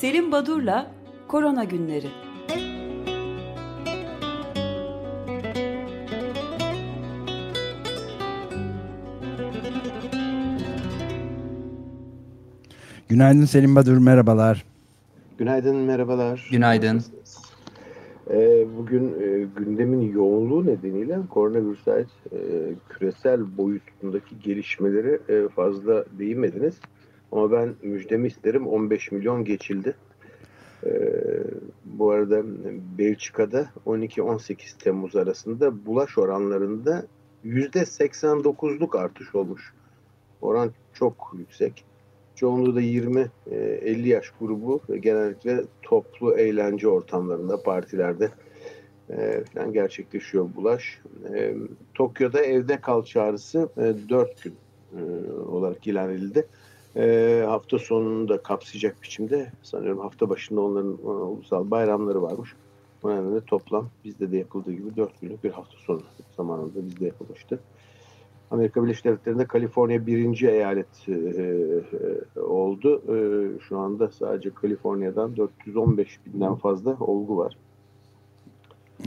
Selim Badur'la Korona Günleri. Günaydın Selim Badur, merhabalar. Günaydın, merhabalar. Günaydın. Ee, bugün e, gündemin yoğunluğu nedeniyle koronavirüse ait e, küresel boyutundaki gelişmeleri e, fazla değinmediniz. Ama ben müjdemi isterim 15 milyon geçildi. Ee, bu arada Belçika'da 12-18 Temmuz arasında bulaş oranlarında %89'luk artış olmuş. Oran çok yüksek. Çoğunluğu da 20-50 yaş grubu ve genellikle toplu eğlence ortamlarında, partilerde e, falan gerçekleşiyor bulaş. E, Tokyo'da evde kal çağrısı e, 4 gün e, olarak ilan edildi. E, hafta sonunu da kapsayacak biçimde sanıyorum hafta başında onların e, ulusal bayramları varmış. Bu nedenle toplam bizde de yapıldığı gibi 4 günlük bir hafta sonu zamanında bizde yapılmıştı. Amerika Birleşik Devletleri'nde Kaliforniya birinci eyalet e, e, oldu. E, şu anda sadece Kaliforniya'dan 415 binden fazla olgu var.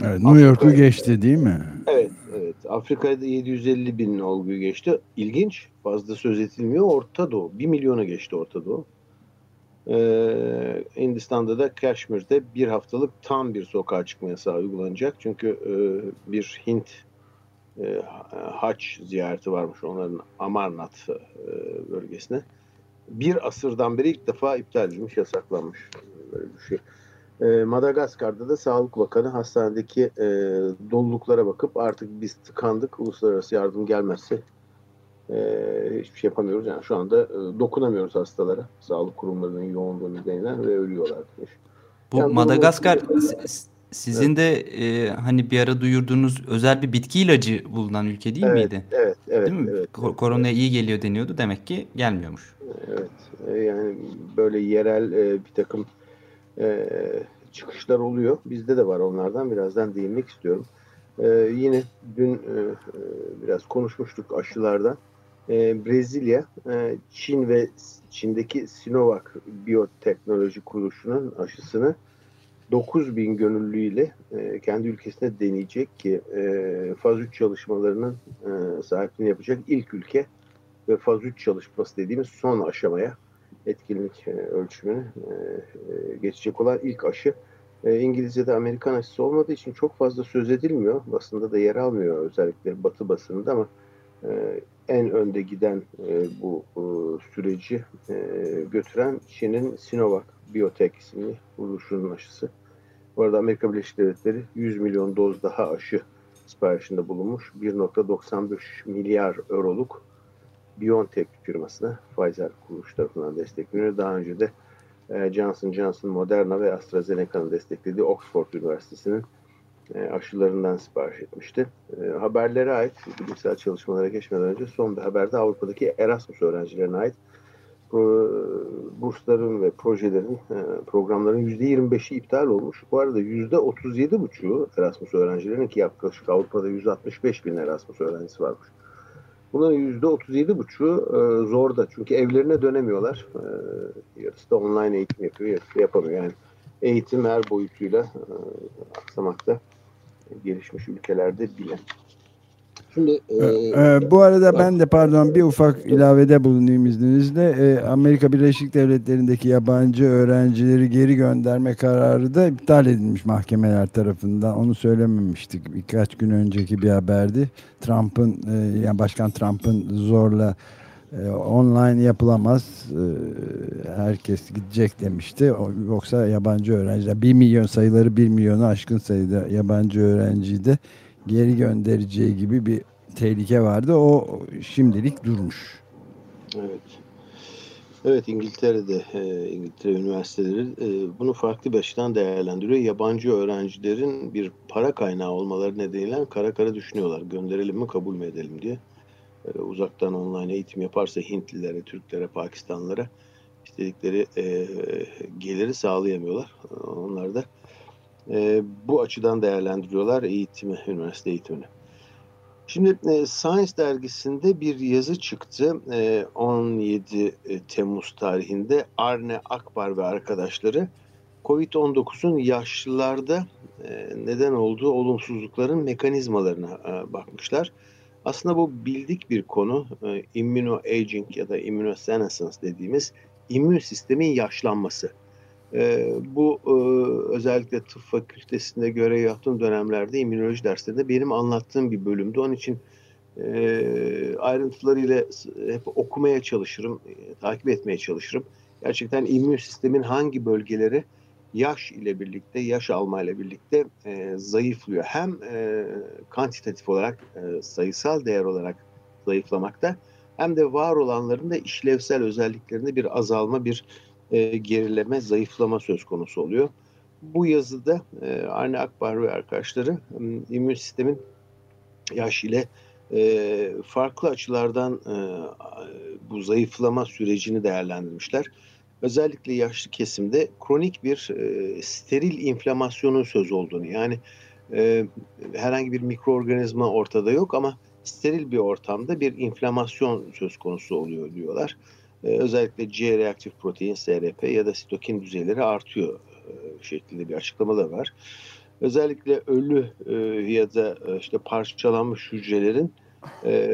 Evet, New York'u geçti değil mi? Evet, evet. Afrika'da 750 bin olguyu geçti. İlginç, fazla söz edilmiyor. Orta Doğu, 1 milyona geçti Orta Doğu. Ee, Hindistan'da da Kashmir'de bir haftalık tam bir sokağa çıkma yasağı uygulanacak. Çünkü e, bir Hint e, haç ziyareti varmış onların Amarnath e, bölgesine. Bir asırdan beri ilk defa iptal edilmiş, yasaklanmış böyle bir şey. E, Madagaskar'da da Sağlık Bakanı hastanedeki e, doluluklara bakıp artık biz tıkandık, uluslararası yardım gelmezse e, hiçbir şey yapamıyoruz. Yani şu anda e, dokunamıyoruz hastalara. Sağlık kurumlarının yoğunluğu nedeniyle ve ölüyorlar demiş. Bu yani Madagaskar bu, sizin evet. de e, hani bir ara duyurduğunuz özel bir bitki ilacı bulunan ülke değil evet, miydi? Evet, evet. Değil mi? Evet, Ko- Korona evet. iyi geliyor deniyordu. Demek ki gelmiyormuş. Evet. Yani böyle yerel e, bir takım e, çıkışlar oluyor. Bizde de var onlardan. Birazdan değinmek istiyorum. E, yine dün e, biraz konuşmuştuk aşılardan. E, Brezilya, e, Çin ve Çin'deki Sinovac Biyoteknoloji Kuruluşu'nun aşısını 9 bin gönüllüyle e, kendi ülkesine deneyecek ki e, faz 3 çalışmalarının e, sahipliğini yapacak ilk ülke ve faz 3 çalışması dediğimiz son aşamaya etkinlik e, ölçümünü e, e, geçecek olan ilk aşı. İngilizce'de Amerikan aşısı olmadığı için çok fazla söz edilmiyor. Basında da yer almıyor özellikle batı basınında ama en önde giden bu süreci götüren Çin'in Sinovac Biotech isimli kuruluşunun aşısı. Bu arada Amerika Birleşik Devletleri 100 milyon doz daha aşı siparişinde bulunmuş. 1.95 milyar euroluk BioNTech firmasına Pfizer kuruluş tarafından destekleniyor. Daha önce de e, Johnson Johnson, Moderna ve AstraZeneca'nın desteklediği Oxford Üniversitesi'nin e, aşılarından sipariş etmişti. E, haberlere ait, bilimsel çalışmalara geçmeden önce son bir haberde Avrupa'daki Erasmus öğrencilerine ait bursların ve projelerin, programların %25'i iptal olmuş. Bu arada %37,5'u Erasmus öğrencilerinin ki yaklaşık Avrupa'da 165 bin Erasmus öğrencisi varmış. Bunların %37,5'u zorda. Çünkü evlerine dönemiyorlar. Yarısı da online eğitim yapıyor, yarısı yapamıyor. Yani eğitim her boyutuyla aksamakta gelişmiş ülkelerde bile. Şimdi e, e, bu arada ben de pardon bir ufak ilavede bulunayım izninizle. E, Amerika Birleşik Devletleri'ndeki yabancı öğrencileri geri gönderme kararı da iptal edilmiş mahkemeler tarafından. Onu söylememiştik. Birkaç gün önceki bir haberdi. Trump'ın e, yani Başkan Trump'ın zorla e, online yapılamaz. E, herkes gidecek demişti. Yoksa yabancı öğrenciler 1 milyon sayıları 1 milyonu aşkın sayıda yabancı öğrenciyi de geri göndereceği gibi bir tehlike vardı. O şimdilik durmuş. Evet. Evet İngiltere'de e, İngiltere üniversiteleri e, bunu farklı bir açıdan değerlendiriyor. Yabancı öğrencilerin bir para kaynağı olmaları nedeniyle kara kara düşünüyorlar. Gönderelim mi kabul mü edelim diye. E, uzaktan online eğitim yaparsa Hintlilere, Türklere, Pakistanlılara istedikleri e, geliri sağlayamıyorlar. Onlar da e, bu açıdan değerlendiriyorlar eğitimi, üniversite eğitimini. Şimdi e, Science dergisinde bir yazı çıktı. E, 17 e, Temmuz tarihinde Arne Akbar ve arkadaşları COVID-19'un yaşlılarda e, neden olduğu olumsuzlukların mekanizmalarına e, bakmışlar. Aslında bu bildik bir konu. E, immunoaging ya da immunosenescence dediğimiz immün sistemin yaşlanması. E, bu e, özellikle tıp fakültesinde görev yaptığım dönemlerde immünoloji derslerinde benim anlattığım bir bölümdü. Onun için e, ayrıntılarıyla hep okumaya çalışırım, e, takip etmeye çalışırım. Gerçekten immün sistemin hangi bölgeleri yaş ile birlikte, yaş alma ile birlikte e, zayıflıyor. Hem e, kantitatif olarak, e, sayısal değer olarak zayıflamakta hem de var olanların da işlevsel özelliklerinde bir azalma, bir e, gerileme, zayıflama söz konusu oluyor. Bu yazıda e, Arne Akbar ve arkadaşları immün sistemin yaş ile e, farklı açılardan bu zayıflama sürecini değerlendirmişler. Özellikle yaşlı kesimde kronik bir steril inflamasyonun söz olduğunu yani herhangi bir mikroorganizma ortada yok ama steril bir ortamda bir inflamasyon söz konusu oluyor diyorlar. E, özellikle C reaktif protein, SRP ya da sitokin düzeyleri artıyor e, şeklinde bir açıklamalar var. Özellikle ölü e, ya da e, işte parçalanmış hücrelerin e,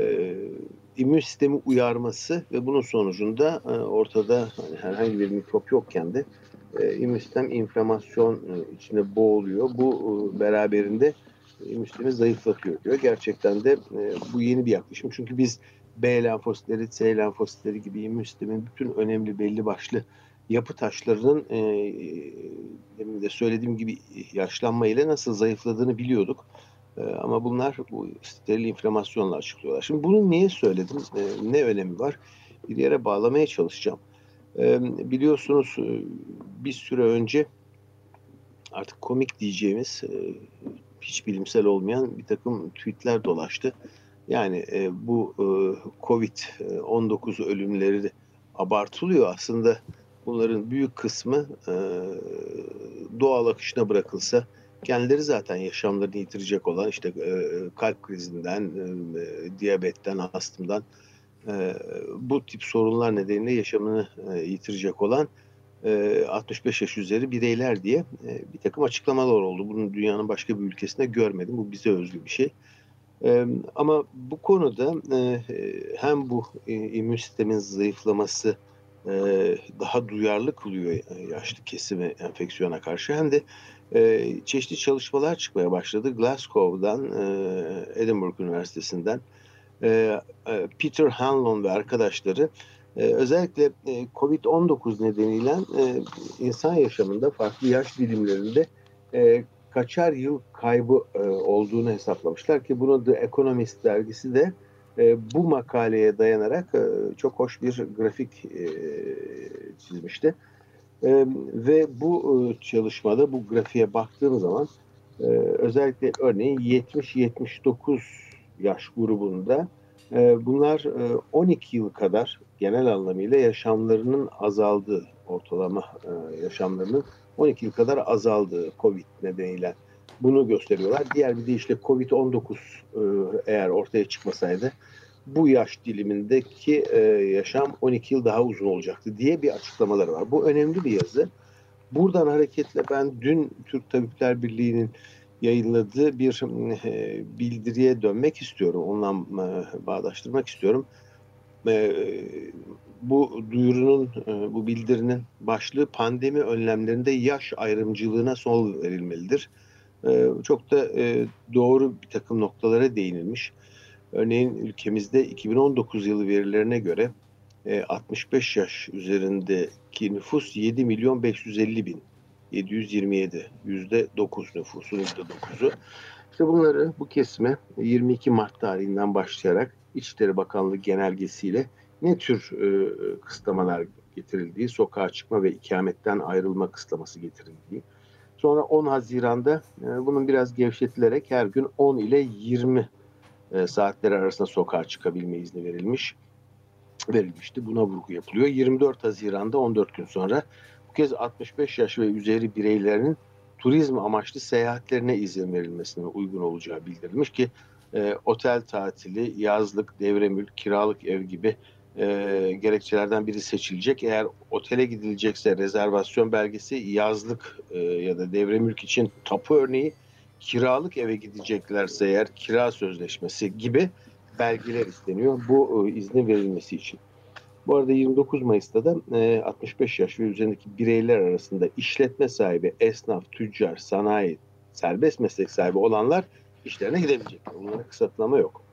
immün sistemi uyarması ve bunun sonucunda ortada hani herhangi bir mikrop yokken de e, immün sistem inflamasyon içinde boğuluyor. Bu beraberinde immün sistemi zayıflatıyor diyor. Gerçekten de bu yeni bir yaklaşım. Çünkü biz B lenfositleri, C lenfositleri gibi immün sistemin bütün önemli belli başlı yapı taşlarının e, demin de söylediğim gibi yaşlanma ile nasıl zayıfladığını biliyorduk. E, ama bunlar bu steril inflamasyonla açıklıyorlar. Şimdi bunu niye söyledim? E, ne önemi var? Bir yere bağlamaya çalışacağım. E, biliyorsunuz e, bir süre önce artık komik diyeceğimiz e, hiç bilimsel olmayan bir takım tweetler dolaştı. Yani e, bu e, Covid-19 ölümleri de abartılıyor. Aslında bunların büyük kısmı e, doğal akışına bırakılsa kendileri zaten yaşamlarını yitirecek olan işte e, kalp krizinden, e, diyabetten, astımdan e, bu tip sorunlar nedeniyle yaşamını e, yitirecek olan e, 65 yaş üzeri bireyler diye e, bir takım açıklamalar oldu. Bunu dünyanın başka bir ülkesinde görmedim. Bu bize özgü bir şey. Ama bu konuda hem bu e, immün sistemin zayıflaması daha duyarlı kılıyor e, yaşlı kesimi enfeksiyona karşı hem de çeşitli çalışmalar çıkmaya başladı. Glasgow'dan, Edinburgh Üniversitesi'nden e, Peter Hanlon ve arkadaşları özellikle e, COVID-19 nedeniyle insan yaşamında farklı yaş dilimlerinde kaçar yıl kaybı e, olduğunu hesaplamışlar ki bunu The Economist dergisi de e, bu makaleye dayanarak e, çok hoş bir grafik çizmişti. Ve bu çalışmada bu grafiğe baktığım zaman özellikle örneğin 70-79 yaş grubunda bunlar e, 12 yıl kadar genel anlamıyla yaşamlarının azaldığı ortalama e, yaşamlarının 12 yıl kadar azaldığı COVID nedeniyle bunu gösteriyorlar. Diğer bir deyişle COVID-19 e, eğer ortaya çıkmasaydı bu yaş dilimindeki e, yaşam 12 yıl daha uzun olacaktı diye bir açıklamaları var. Bu önemli bir yazı. Buradan hareketle ben dün Türk Tabipler Birliği'nin yayınladığı bir e, bildiriye dönmek istiyorum. E, bağdaştırmak istiyorum. Bu duyurunun, e, bu bildirinin başlığı pandemi önlemlerinde yaş ayrımcılığına son verilmelidir. E, çok da e, doğru bir takım noktalara değinilmiş. Örneğin ülkemizde 2019 yılı verilerine göre 65 yaş üzerindeki nüfus 7 milyon 550 bin 727 yüzde 9 nüfusun yüzde 9'u. İşte bunları bu kesime 22 Mart tarihinden başlayarak İçişleri Bakanlığı genelgesiyle ne tür e, kısıtlamalar getirildiği, sokağa çıkma ve ikametten ayrılma kısıtlaması getirildiği. Sonra 10 Haziran'da e, bunun biraz gevşetilerek her gün 10 ile 20 e, saatleri arasında sokağa çıkabilme izni verilmiş verilmişti. Buna vurgu yapılıyor. 24 Haziran'da 14 gün sonra bu kez 65 yaş ve üzeri bireylerin turizm amaçlı seyahatlerine izin verilmesine uygun olacağı bildirilmiş ki e, otel tatili, yazlık, devre mülk, kiralık ev gibi e, gerekçelerden biri seçilecek. Eğer otele gidilecekse rezervasyon belgesi, yazlık e, ya da devre mülk için tapu örneği, kiralık eve gideceklerse eğer kira sözleşmesi gibi belgeler isteniyor bu e, iznin verilmesi için. Bu arada 29 Mayıs'ta da e, 65 yaş ve üzerindeki bireyler arasında işletme sahibi, esnaf, tüccar, sanayi, serbest meslek sahibi olanlar işlerine gidebilecekler. Bunlara kısıtlama yok.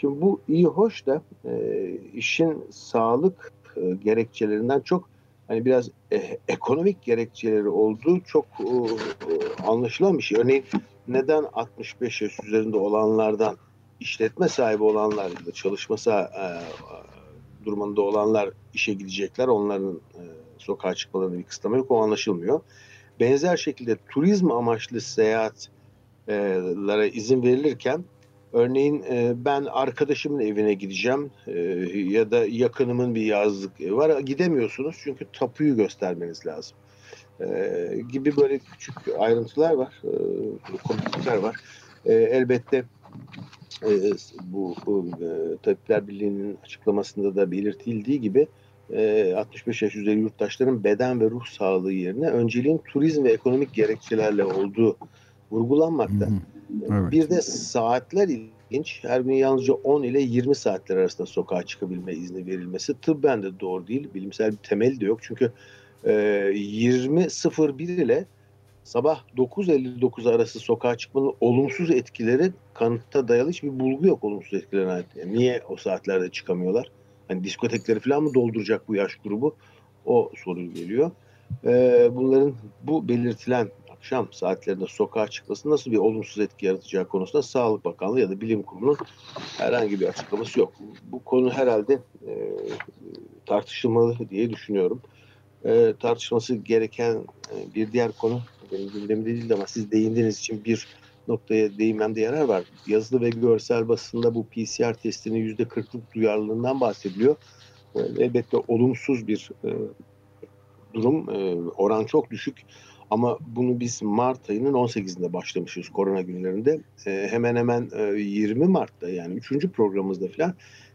Şimdi bu iyi hoş da e, işin sağlık e, gerekçelerinden çok hani biraz e, ekonomik gerekçeleri olduğu çok e, anlaşılan bir şey. Örneğin neden 65 yaş üzerinde olanlardan işletme sahibi olanlar ya da çalışması e, durumunda olanlar işe gidecekler. Onların e, sokağa çıkmalarına bir kısıtlama yok. O anlaşılmıyor. Benzer şekilde turizm amaçlı seyahatlere izin verilirken örneğin e, ben arkadaşımın evine gideceğim e, ya da yakınımın bir yazlık var. Gidemiyorsunuz çünkü tapuyu göstermeniz lazım. E, gibi böyle küçük ayrıntılar var. Komiklikler var. Elbette bu, bu Tabipler Birliği'nin açıklamasında da belirtildiği gibi e, 65 yaş üzeri yurttaşların beden ve ruh sağlığı yerine önceliğin turizm ve ekonomik gerekçelerle olduğu vurgulanmakta. Hı hı. Evet. Bir de saatler ilginç. Her gün yalnızca 10 ile 20 saatler arasında sokağa çıkabilme izni verilmesi tıbben de doğru değil. Bilimsel bir temeli de yok. Çünkü e, 20.01 ile sabah 9.59 arası sokağa çıkmanın olumsuz etkileri kanıtta dayalı hiçbir bulgu yok olumsuz etkilerine ait. Yani niye o saatlerde çıkamıyorlar? Hani diskotekleri falan mı dolduracak bu yaş grubu? O soru geliyor. Ee, bunların bu belirtilen akşam saatlerinde sokağa çıkması nasıl bir olumsuz etki yaratacağı konusunda Sağlık Bakanlığı ya da Bilim Kurulu'nun herhangi bir açıklaması yok. Bu konu herhalde e, tartışılmalı diye düşünüyorum. E, tartışması gereken e, bir diğer konu benim gündemimde değildi ama siz değindiğiniz için bir noktaya değinmemde yarar var. Yazılı ve görsel basında bu PCR testinin yüzde kırklık duyarlılığından bahsediliyor. E, elbette olumsuz bir e, durum. E, oran çok düşük. Ama bunu biz Mart ayının 18'inde başlamışız korona günlerinde. E, hemen hemen e, 20 Mart'ta yani 3. programımızda falan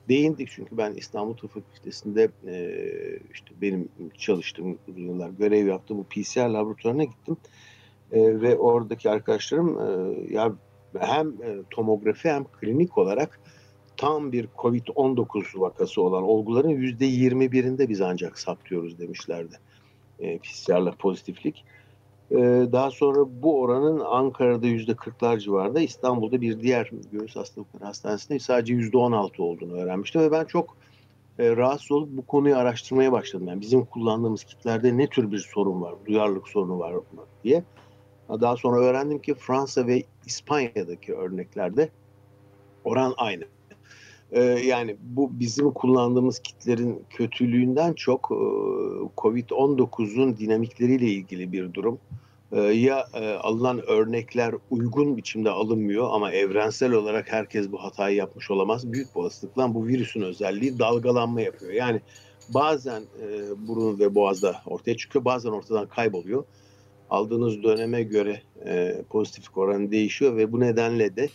değindik. Çünkü ben İstanbul Tıp Fakültesi'nde e, işte benim çalıştığım yıllar görev yaptığım bu PCR laboratuvarına gittim. E, ve oradaki arkadaşlarım e, ya hem e, tomografi hem klinik olarak tam bir COVID-19 vakası olan olguların yüzde 21'inde biz ancak saptıyoruz demişlerdi. E, PCR'la pozitiflik. E, daha sonra bu oranın Ankara'da yüzde 40'lar civarında, İstanbul'da bir diğer göğüs hastalıkları hastanesinde sadece yüzde 16 olduğunu öğrenmiştim ve ben çok e, rahatsız olup bu konuyu araştırmaya başladım. Yani bizim kullandığımız kitlerde ne tür bir sorun var, duyarlılık sorunu var mı diye. Daha sonra öğrendim ki Fransa ve İspanya'daki örneklerde oran aynı. Ee, yani bu bizim kullandığımız kitlerin kötülüğünden çok e, Covid-19'un dinamikleriyle ilgili bir durum. Ee, ya e, alınan örnekler uygun biçimde alınmıyor ama evrensel olarak herkes bu hatayı yapmış olamaz. Büyük olasılıkla bu virüsün özelliği dalgalanma yapıyor. Yani bazen e, burun ve boğazda ortaya çıkıyor, bazen ortadan kayboluyor aldığınız döneme göre e, pozitiflik oranı değişiyor ve bu nedenle de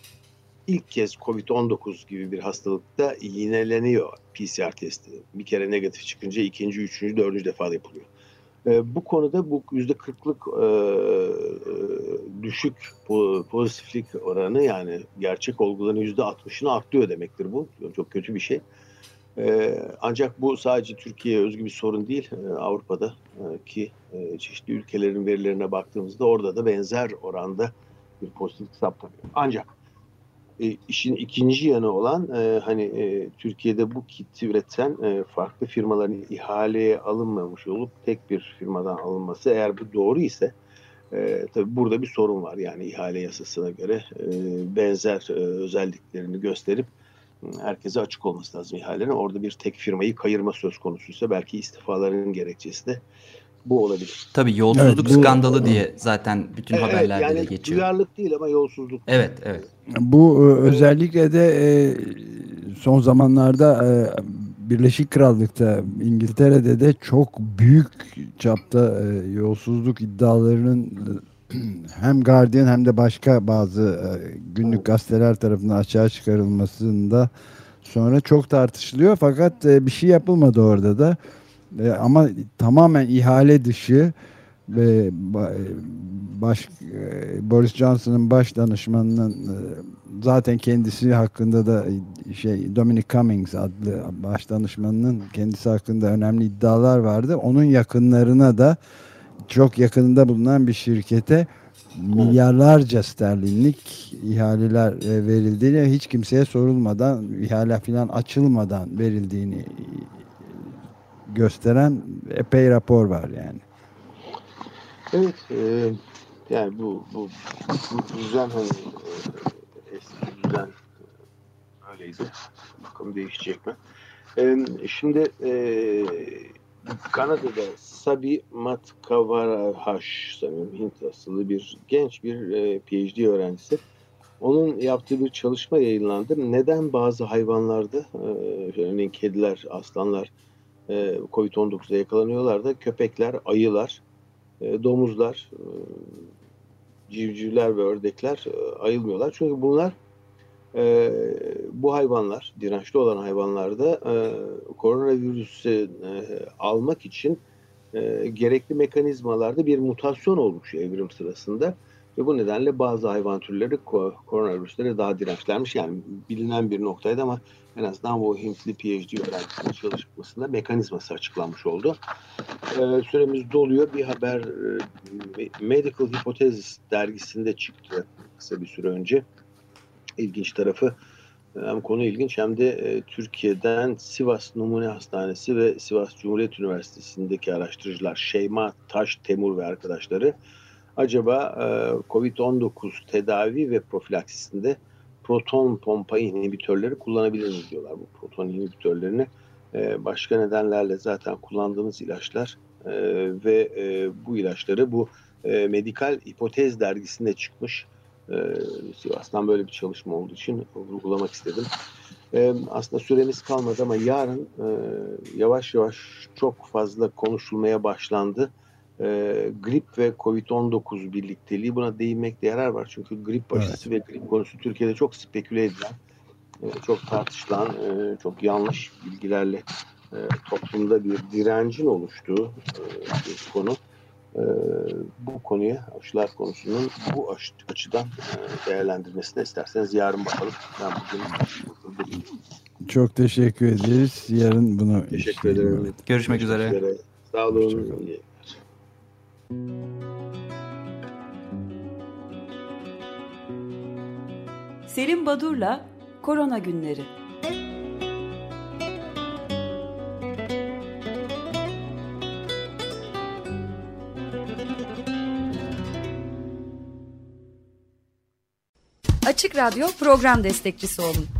ilk kez COVID-19 gibi bir hastalıkta yineleniyor PCR testi. Bir kere negatif çıkınca ikinci, üçüncü, dördüncü defa da yapılıyor. E, bu konuda bu yüzde kırklık e, e, düşük pozitiflik oranı yani gerçek olguların yüzde altmışını atlıyor demektir bu. Çok kötü bir şey. E, ancak bu sadece Türkiye'ye özgü bir sorun değil. E, Avrupa'da e, ki e, çeşitli ülkelerin verilerine baktığımızda orada da benzer oranda bir pozitiflik saptanıyor. Ancak e, işin ikinci yanı olan e, hani e, Türkiye'de bu kiti üreten e, farklı firmaların ihaleye alınmamış olup tek bir firmadan alınması eğer bu doğru ise e, tabii burada bir sorun var. Yani ihale yasasına göre e, benzer e, özelliklerini gösterip herkese açık olması lazım ihalelerin. Orada bir tek firmayı kayırma söz konusuysa belki istifaların gerekçesi de bu olabilir. Tabii yolsuzluk evet, bu, skandalı diye zaten bütün evet, haberlerde yani de geçiyor. Duyarlılık değil ama yolsuzluk. Evet, evet. Bu e, özellikle de e, son zamanlarda e, Birleşik Krallık'ta, İngiltere'de de çok büyük çapta yolsuzluk iddialarının hem Guardian hem de başka bazı günlük gazeteler tarafından açığa çıkarılmasında sonra çok tartışılıyor fakat bir şey yapılmadı orada da e, ama tamamen ihale dışı ve baş, Boris Johnson'ın baş danışmanının zaten kendisi hakkında da şey Dominic Cummings adlı baş danışmanının kendisi hakkında önemli iddialar vardı. Onun yakınlarına da çok yakınında bulunan bir şirkete milyarlarca sterlinlik ihaleler e, verildiğini hiç kimseye sorulmadan ihale falan açılmadan verildiğini gösteren epey rapor var yani. Evet e, yani bu, bu, bu düzen hani e, eski düzen öyleydi. Bakalım değişecek mi? E, şimdi e, Kanada'da Sabi Matkavarahash sanırım Hint asıllı bir genç bir e, PhD öğrencisi. Onun yaptığı bir çalışma yayınlandı. Neden bazı hayvanlarda e, örneğin kediler, aslanlar e, Covid-19'da yakalanıyorlar da köpekler, ayılar, e, domuzlar, e, civcivler ve ördekler e, ayılmıyorlar. Çünkü bunlar e, bu hayvanlar, dirençli olan hayvanlarda koronavirüsü almak için gerekli mekanizmalarda bir mutasyon olmuş evrim sırasında. Ve bu nedenle bazı hayvan türleri koronavirüslere daha dirençlermiş. Yani bilinen bir noktaydı ama en azından bu Hintli PhD öğrencisinin çalışmasında mekanizması açıklanmış oldu. Ee, süremiz doluyor. Bir haber e, Medical Hypothesis dergisinde çıktı kısa bir süre önce ilginç tarafı hem konu ilginç hem de e, Türkiye'den Sivas Numune Hastanesi ve Sivas Cumhuriyet Üniversitesi'ndeki araştırıcılar Şeyma Taş Temur ve arkadaşları acaba e, COVID-19 tedavi ve profilaksisinde proton pompa inhibitörleri kullanabilir mi diyorlar bu proton inhibitörlerini. E, başka nedenlerle zaten kullandığımız ilaçlar e, ve e, bu ilaçları bu e, Medikal Hipotez dergisinde çıkmış e, Sivas'tan böyle bir çalışma olduğu için vurgulamak istedim. E, aslında süremiz kalmadı ama yarın e, yavaş yavaş çok fazla konuşulmaya başlandı. E, grip ve Covid-19 birlikteliği buna değinmekte yarar var. Çünkü grip aşısı evet. ve grip konusu Türkiye'de çok speküle edilen, e, çok tartışılan, e, çok yanlış bilgilerle e, toplumda bir direncin oluştuğu e, bir konu e, bu konuya aşılar konusunun bu aş, açıdan e, değerlendirmesine isterseniz yarın bakalım. Ben bugün çok teşekkür ederiz. Yarın bunu teşekkür ederim. Görüşmek üzere. üzere. Sağ olun. Selim Badur'la Korona Günleri Açık Radyo program destekçisi olun.